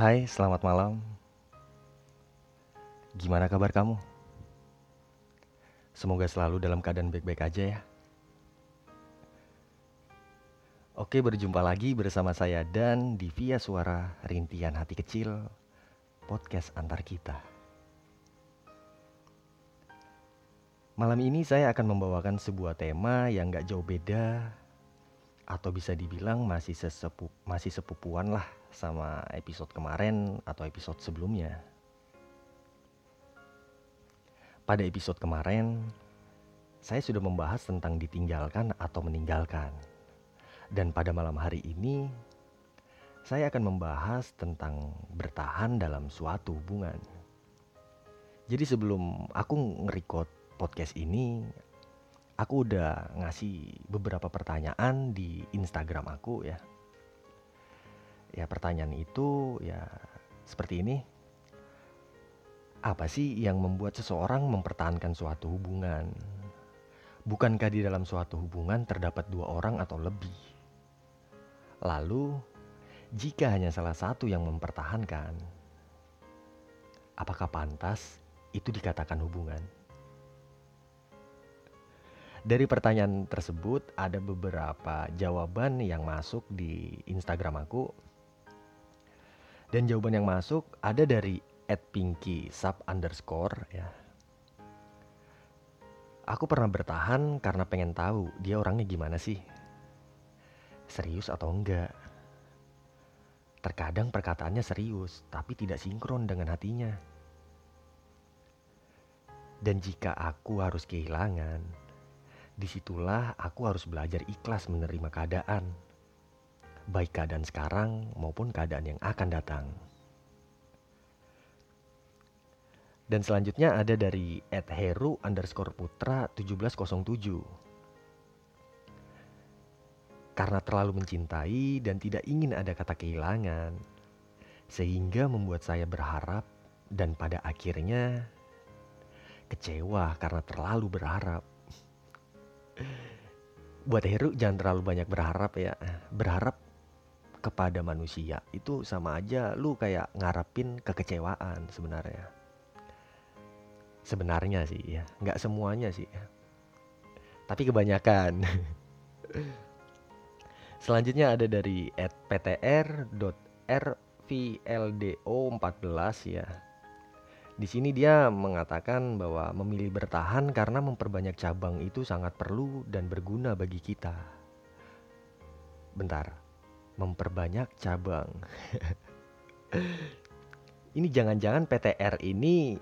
Hai, selamat malam. Gimana kabar kamu? Semoga selalu dalam keadaan baik-baik aja ya. Oke, berjumpa lagi bersama saya dan di Via Suara Rintian Hati Kecil Podcast Antar Kita. Malam ini saya akan membawakan sebuah tema yang gak jauh beda atau bisa dibilang masih sesepu masih sepupuan lah sama episode kemarin atau episode sebelumnya. Pada episode kemarin, saya sudah membahas tentang ditinggalkan atau meninggalkan. Dan pada malam hari ini, saya akan membahas tentang bertahan dalam suatu hubungan. Jadi sebelum aku nge-record podcast ini, aku udah ngasih beberapa pertanyaan di Instagram aku ya. Ya pertanyaan itu ya seperti ini. Apa sih yang membuat seseorang mempertahankan suatu hubungan? Bukankah di dalam suatu hubungan terdapat dua orang atau lebih? Lalu, jika hanya salah satu yang mempertahankan, apakah pantas itu dikatakan hubungan? Dari pertanyaan tersebut ada beberapa jawaban yang masuk di Instagram aku. Dan jawaban yang masuk ada dari @pinky sub underscore ya. Aku pernah bertahan karena pengen tahu dia orangnya gimana sih. Serius atau enggak. Terkadang perkataannya serius, tapi tidak sinkron dengan hatinya. Dan jika aku harus kehilangan, Di situlah aku harus belajar ikhlas menerima keadaan, baik keadaan sekarang maupun keadaan yang akan datang. Dan selanjutnya ada dari @heru underscore putra 1707. Karena terlalu mencintai dan tidak ingin ada kata kehilangan, sehingga membuat saya berharap dan pada akhirnya kecewa karena terlalu berharap buat Heru jangan terlalu banyak berharap ya berharap kepada manusia itu sama aja lu kayak ngarepin kekecewaan sebenarnya. Sebenarnya sih ya. Nggak semuanya sih tapi kebanyakan. Selanjutnya ada dari @ptr.rvldo14 ya. Di sini dia mengatakan bahwa memilih bertahan karena memperbanyak cabang itu sangat perlu dan berguna bagi kita. Bentar, memperbanyak cabang. ini jangan-jangan PTR ini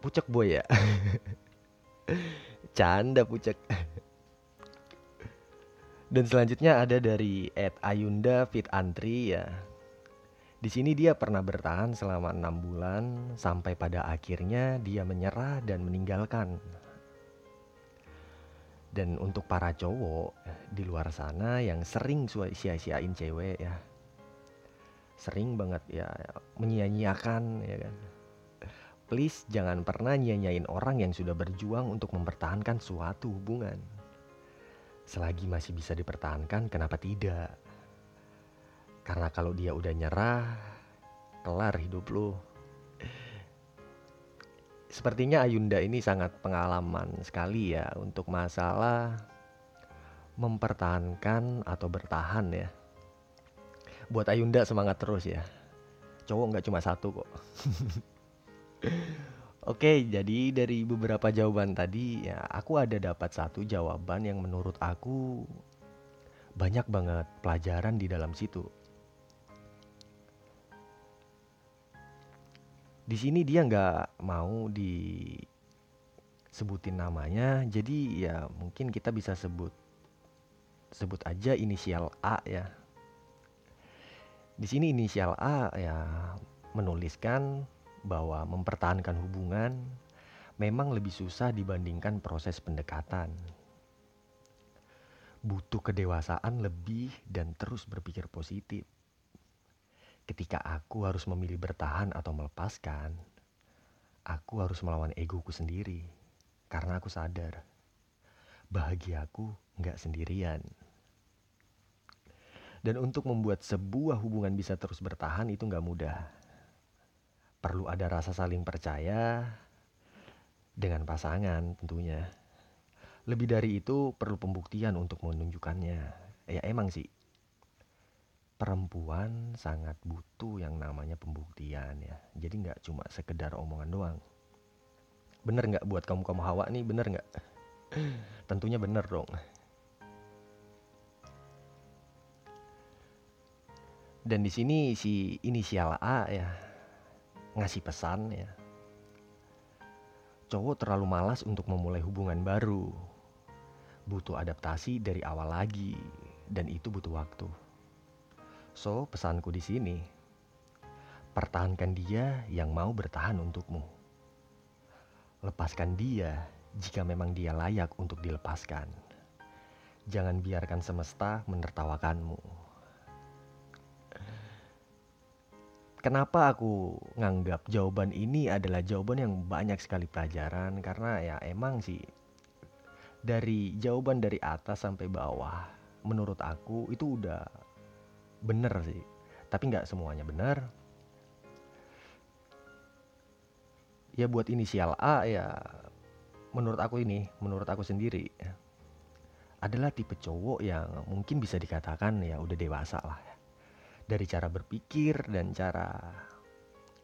pucek boy ya? Canda pucek. Dan selanjutnya ada dari Ed Ayunda Fit Antri ya. Di sini dia pernah bertahan selama enam bulan sampai pada akhirnya dia menyerah dan meninggalkan. Dan untuk para cowok di luar sana yang sering sia-siain cewek ya, sering banget ya menyia-nyiakan ya kan. Please jangan pernah nyia-nyiain orang yang sudah berjuang untuk mempertahankan suatu hubungan. Selagi masih bisa dipertahankan, kenapa tidak? Karena kalau dia udah nyerah, kelar hidup lu. Sepertinya Ayunda ini sangat pengalaman sekali ya untuk masalah mempertahankan atau bertahan ya. Buat Ayunda semangat terus ya. Cowok nggak cuma satu kok. Oke, jadi dari beberapa jawaban tadi ya aku ada dapat satu jawaban yang menurut aku banyak banget pelajaran di dalam situ. Di sini dia nggak mau disebutin namanya, jadi ya mungkin kita bisa sebut sebut aja inisial A ya. Di sini inisial A ya menuliskan bahwa mempertahankan hubungan memang lebih susah dibandingkan proses pendekatan. Butuh kedewasaan lebih dan terus berpikir positif. Ketika aku harus memilih bertahan atau melepaskan, aku harus melawan egoku sendiri. Karena aku sadar, bahagiaku nggak sendirian. Dan untuk membuat sebuah hubungan bisa terus bertahan itu nggak mudah. Perlu ada rasa saling percaya dengan pasangan tentunya. Lebih dari itu perlu pembuktian untuk menunjukkannya. Ya emang sih, perempuan sangat butuh yang namanya pembuktian ya. Jadi nggak cuma sekedar omongan doang. Bener nggak buat kamu kamu hawa nih bener nggak? Tentunya bener dong. Dan di sini si inisial A ya ngasih pesan ya. Cowok terlalu malas untuk memulai hubungan baru. Butuh adaptasi dari awal lagi dan itu butuh waktu. So, pesanku di sini, pertahankan dia yang mau bertahan untukmu. Lepaskan dia jika memang dia layak untuk dilepaskan. Jangan biarkan semesta menertawakanmu. Kenapa aku nganggap jawaban ini adalah jawaban yang banyak sekali pelajaran karena ya emang sih dari jawaban dari atas sampai bawah menurut aku itu udah bener sih. Tapi nggak semuanya bener. Ya buat inisial A ya menurut aku ini menurut aku sendiri adalah tipe cowok yang mungkin bisa dikatakan ya udah dewasa lah dari cara berpikir dan cara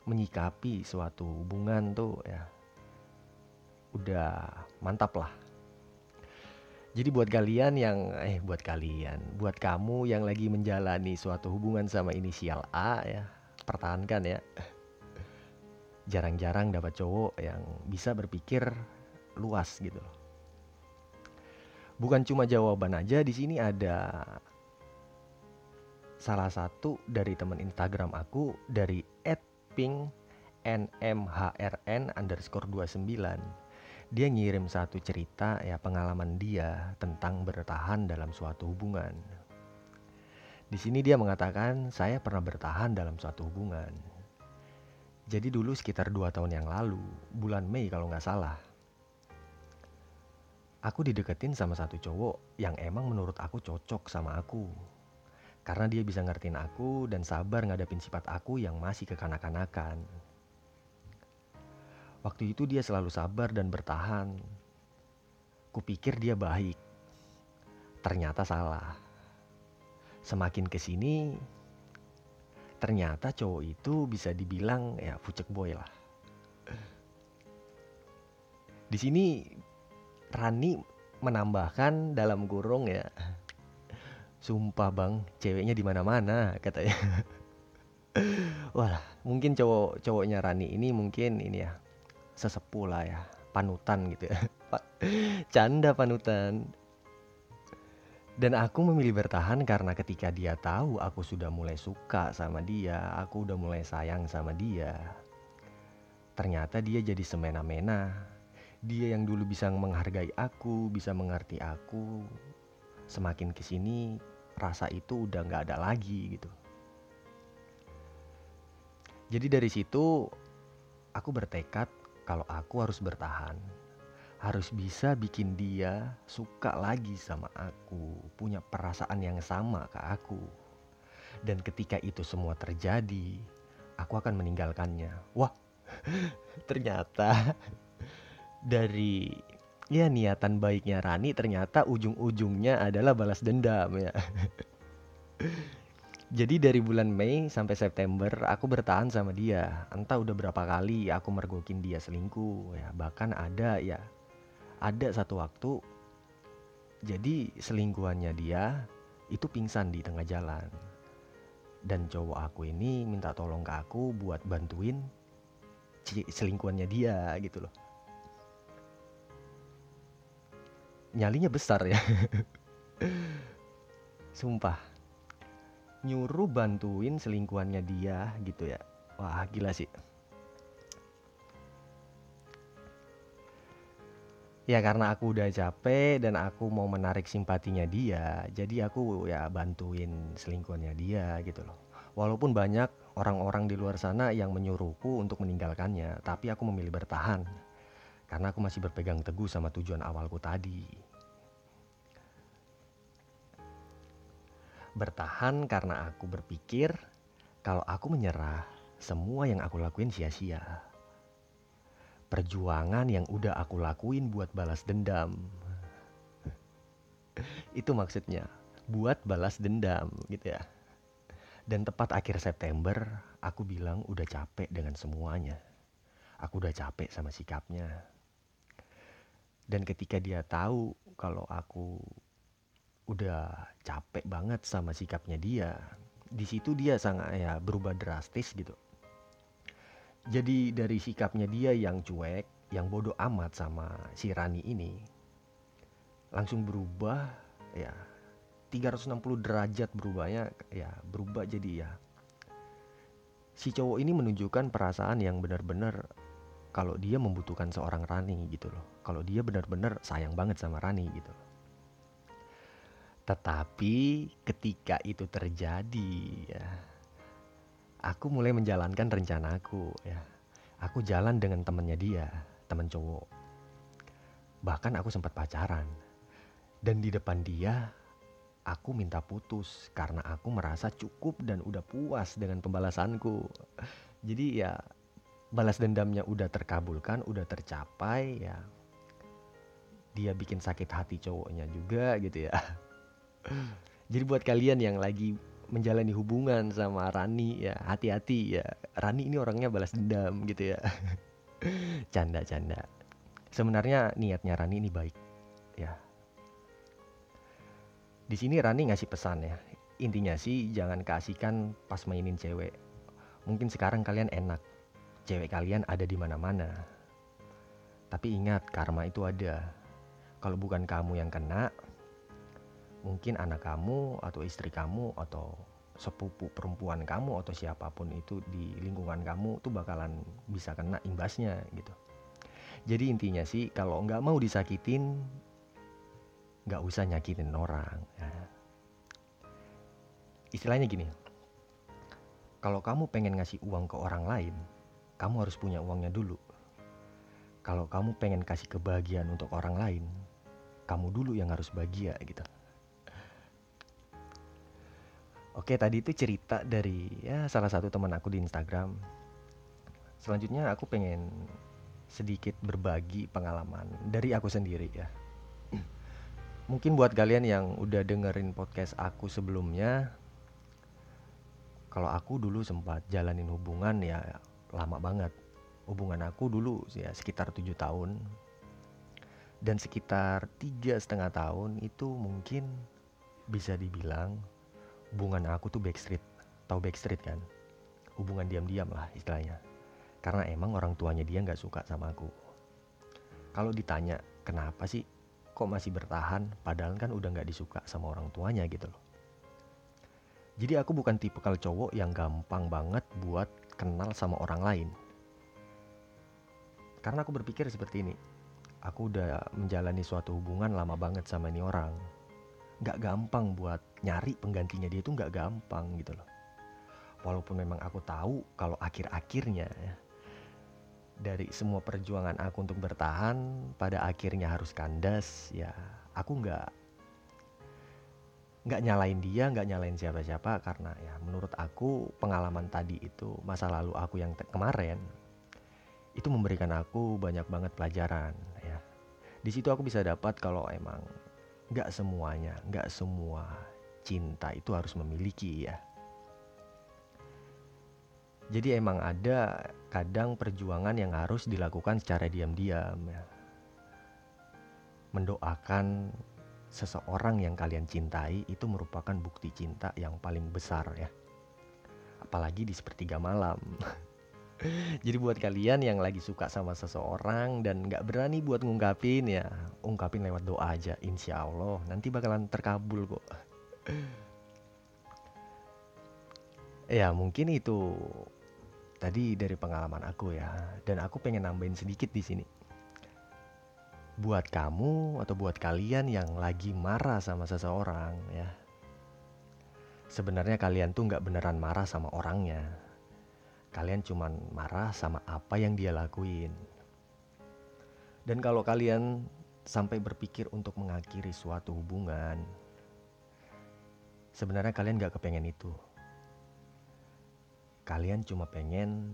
menyikapi suatu hubungan tuh ya udah mantap lah. Jadi buat kalian yang eh buat kalian, buat kamu yang lagi menjalani suatu hubungan sama inisial A ya, pertahankan ya. Jarang-jarang dapat cowok yang bisa berpikir luas gitu Bukan cuma jawaban aja di sini ada salah satu dari teman Instagram aku dari @ping nmhrn underscore 29 dia ngirim satu cerita ya pengalaman dia tentang bertahan dalam suatu hubungan. Di sini dia mengatakan saya pernah bertahan dalam suatu hubungan. Jadi dulu sekitar dua tahun yang lalu, bulan Mei kalau nggak salah. Aku dideketin sama satu cowok yang emang menurut aku cocok sama aku. Karena dia bisa ngertiin aku dan sabar ngadapin sifat aku yang masih kekanak-kanakan. Waktu itu dia selalu sabar dan bertahan. Kupikir dia baik. Ternyata salah. Semakin ke sini, ternyata cowok itu bisa dibilang ya fucek boy lah. Di sini Rani menambahkan dalam kurung ya Sumpah bang, ceweknya di mana-mana katanya. Wah, mungkin cowok cowoknya Rani ini mungkin ini ya sesepuh lah ya, panutan gitu ya. Canda panutan. Dan aku memilih bertahan karena ketika dia tahu aku sudah mulai suka sama dia, aku udah mulai sayang sama dia. Ternyata dia jadi semena-mena. Dia yang dulu bisa menghargai aku, bisa mengerti aku, semakin ke sini rasa itu udah nggak ada lagi gitu. Jadi dari situ aku bertekad kalau aku harus bertahan, harus bisa bikin dia suka lagi sama aku, punya perasaan yang sama ke aku. Dan ketika itu semua terjadi, aku akan meninggalkannya. Wah, ternyata dari ya niatan baiknya Rani ternyata ujung-ujungnya adalah balas dendam ya. Jadi dari bulan Mei sampai September aku bertahan sama dia. Entah udah berapa kali aku mergokin dia selingkuh ya. Bahkan ada ya. Ada satu waktu jadi selingkuhannya dia itu pingsan di tengah jalan. Dan cowok aku ini minta tolong ke aku buat bantuin selingkuhannya dia gitu loh. nyalinya besar ya sumpah nyuruh bantuin selingkuhannya dia gitu ya. Wah gila sih. Ya karena aku udah capek dan aku mau menarik simpatinya dia jadi aku ya bantuin selingkuhannya dia gitu loh. Walaupun banyak orang-orang di luar sana yang menyuruhku untuk meninggalkannya tapi aku memilih bertahan. Karena aku masih berpegang teguh sama tujuan awalku tadi. Bertahan karena aku berpikir kalau aku menyerah, semua yang aku lakuin sia-sia. Perjuangan yang udah aku lakuin buat balas dendam. Itu maksudnya, buat balas dendam gitu ya. Dan tepat akhir September, aku bilang udah capek dengan semuanya. Aku udah capek sama sikapnya. Dan ketika dia tahu kalau aku udah capek banget sama sikapnya dia, di situ dia sangat ya berubah drastis gitu. Jadi dari sikapnya dia yang cuek, yang bodoh amat sama si Rani ini, langsung berubah ya 360 derajat berubahnya ya berubah jadi ya si cowok ini menunjukkan perasaan yang benar-benar kalau dia membutuhkan seorang Rani gitu loh. Kalau dia benar-benar sayang banget sama Rani gitu loh tetapi ketika itu terjadi ya aku mulai menjalankan rencanaku ya aku jalan dengan temennya dia teman cowok bahkan aku sempat pacaran dan di depan dia aku minta putus karena aku merasa cukup dan udah puas dengan pembalasanku. Jadi ya balas dendamnya udah terkabulkan, udah tercapai ya. Dia bikin sakit hati cowoknya juga gitu ya. Jadi buat kalian yang lagi menjalani hubungan sama Rani ya hati-hati ya. Rani ini orangnya balas dendam gitu ya. Canda-canda. Sebenarnya niatnya Rani ini baik ya di sini Rani ngasih pesan ya. Intinya sih jangan kasihkan pas mainin cewek. Mungkin sekarang kalian enak. Cewek kalian ada di mana-mana. Tapi ingat, karma itu ada. Kalau bukan kamu yang kena, mungkin anak kamu atau istri kamu atau sepupu perempuan kamu atau siapa pun itu di lingkungan kamu tuh bakalan bisa kena imbasnya gitu. Jadi intinya sih kalau nggak mau disakitin nggak usah nyakitin orang ya. istilahnya gini kalau kamu pengen ngasih uang ke orang lain kamu harus punya uangnya dulu kalau kamu pengen kasih kebahagiaan untuk orang lain kamu dulu yang harus bahagia gitu Oke tadi itu cerita dari ya salah satu teman aku di Instagram. Selanjutnya aku pengen sedikit berbagi pengalaman dari aku sendiri ya. Mungkin buat kalian yang udah dengerin podcast aku sebelumnya kalau aku dulu sempat jalanin hubungan ya lama banget. Hubungan aku dulu ya sekitar tujuh tahun. Dan sekitar tiga setengah tahun itu mungkin bisa dibilang hubungan aku tuh backstreet tahu backstreet kan hubungan diam-diam lah istilahnya karena emang orang tuanya dia nggak suka sama aku kalau ditanya kenapa sih kok masih bertahan padahal kan udah nggak disuka sama orang tuanya gitu loh. Jadi aku bukan tipe kalau cowok yang gampang banget buat kenal sama orang lain. Karena aku berpikir seperti ini. Aku udah menjalani suatu hubungan lama banget sama ini orang. Gak gampang buat nyari penggantinya dia itu gak gampang gitu loh. Walaupun memang aku tahu kalau akhir-akhirnya ya, dari semua perjuangan aku untuk bertahan pada akhirnya harus kandas ya aku nggak nggak nyalain dia nggak nyalain siapa-siapa karena ya menurut aku pengalaman tadi itu masa lalu aku yang kemarin itu memberikan aku banyak banget pelajaran ya di situ aku bisa dapat kalau emang nggak semuanya nggak semua cinta itu harus memiliki ya jadi emang ada kadang perjuangan yang harus dilakukan secara diam-diam ya. Mendoakan seseorang yang kalian cintai itu merupakan bukti cinta yang paling besar ya. Apalagi di sepertiga malam. Jadi buat kalian yang lagi suka sama seseorang dan nggak berani buat ngungkapin ya, ungkapin lewat doa aja. Insya Allah nanti bakalan terkabul kok. Ya mungkin itu Tadi dari pengalaman aku ya, dan aku pengen nambahin sedikit di sini. Buat kamu atau buat kalian yang lagi marah sama seseorang ya. Sebenarnya kalian tuh nggak beneran marah sama orangnya. Kalian cuman marah sama apa yang dia lakuin. Dan kalau kalian sampai berpikir untuk mengakhiri suatu hubungan, sebenarnya kalian gak kepengen itu. Kalian cuma pengen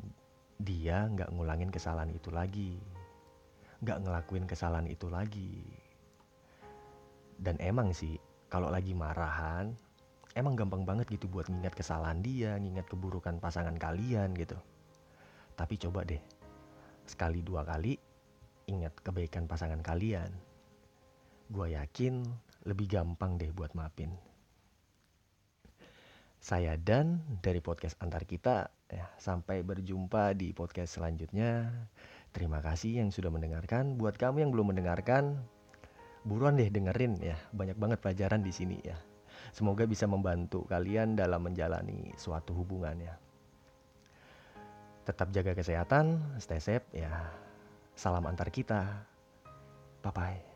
dia gak ngulangin kesalahan itu lagi. Gak ngelakuin kesalahan itu lagi. Dan emang sih, kalau lagi marahan, emang gampang banget gitu buat ngingat kesalahan dia, ngingat keburukan pasangan kalian gitu. Tapi coba deh, sekali dua kali ingat kebaikan pasangan kalian. Gue yakin lebih gampang deh buat maafin. Saya Dan dari podcast antar kita. Ya, sampai berjumpa di podcast selanjutnya. Terima kasih yang sudah mendengarkan. Buat kamu yang belum mendengarkan, buruan deh dengerin ya. Banyak banget pelajaran di sini ya. Semoga bisa membantu kalian dalam menjalani suatu hubungan ya. Tetap jaga kesehatan, stay safe ya. Salam antar kita. Bye bye.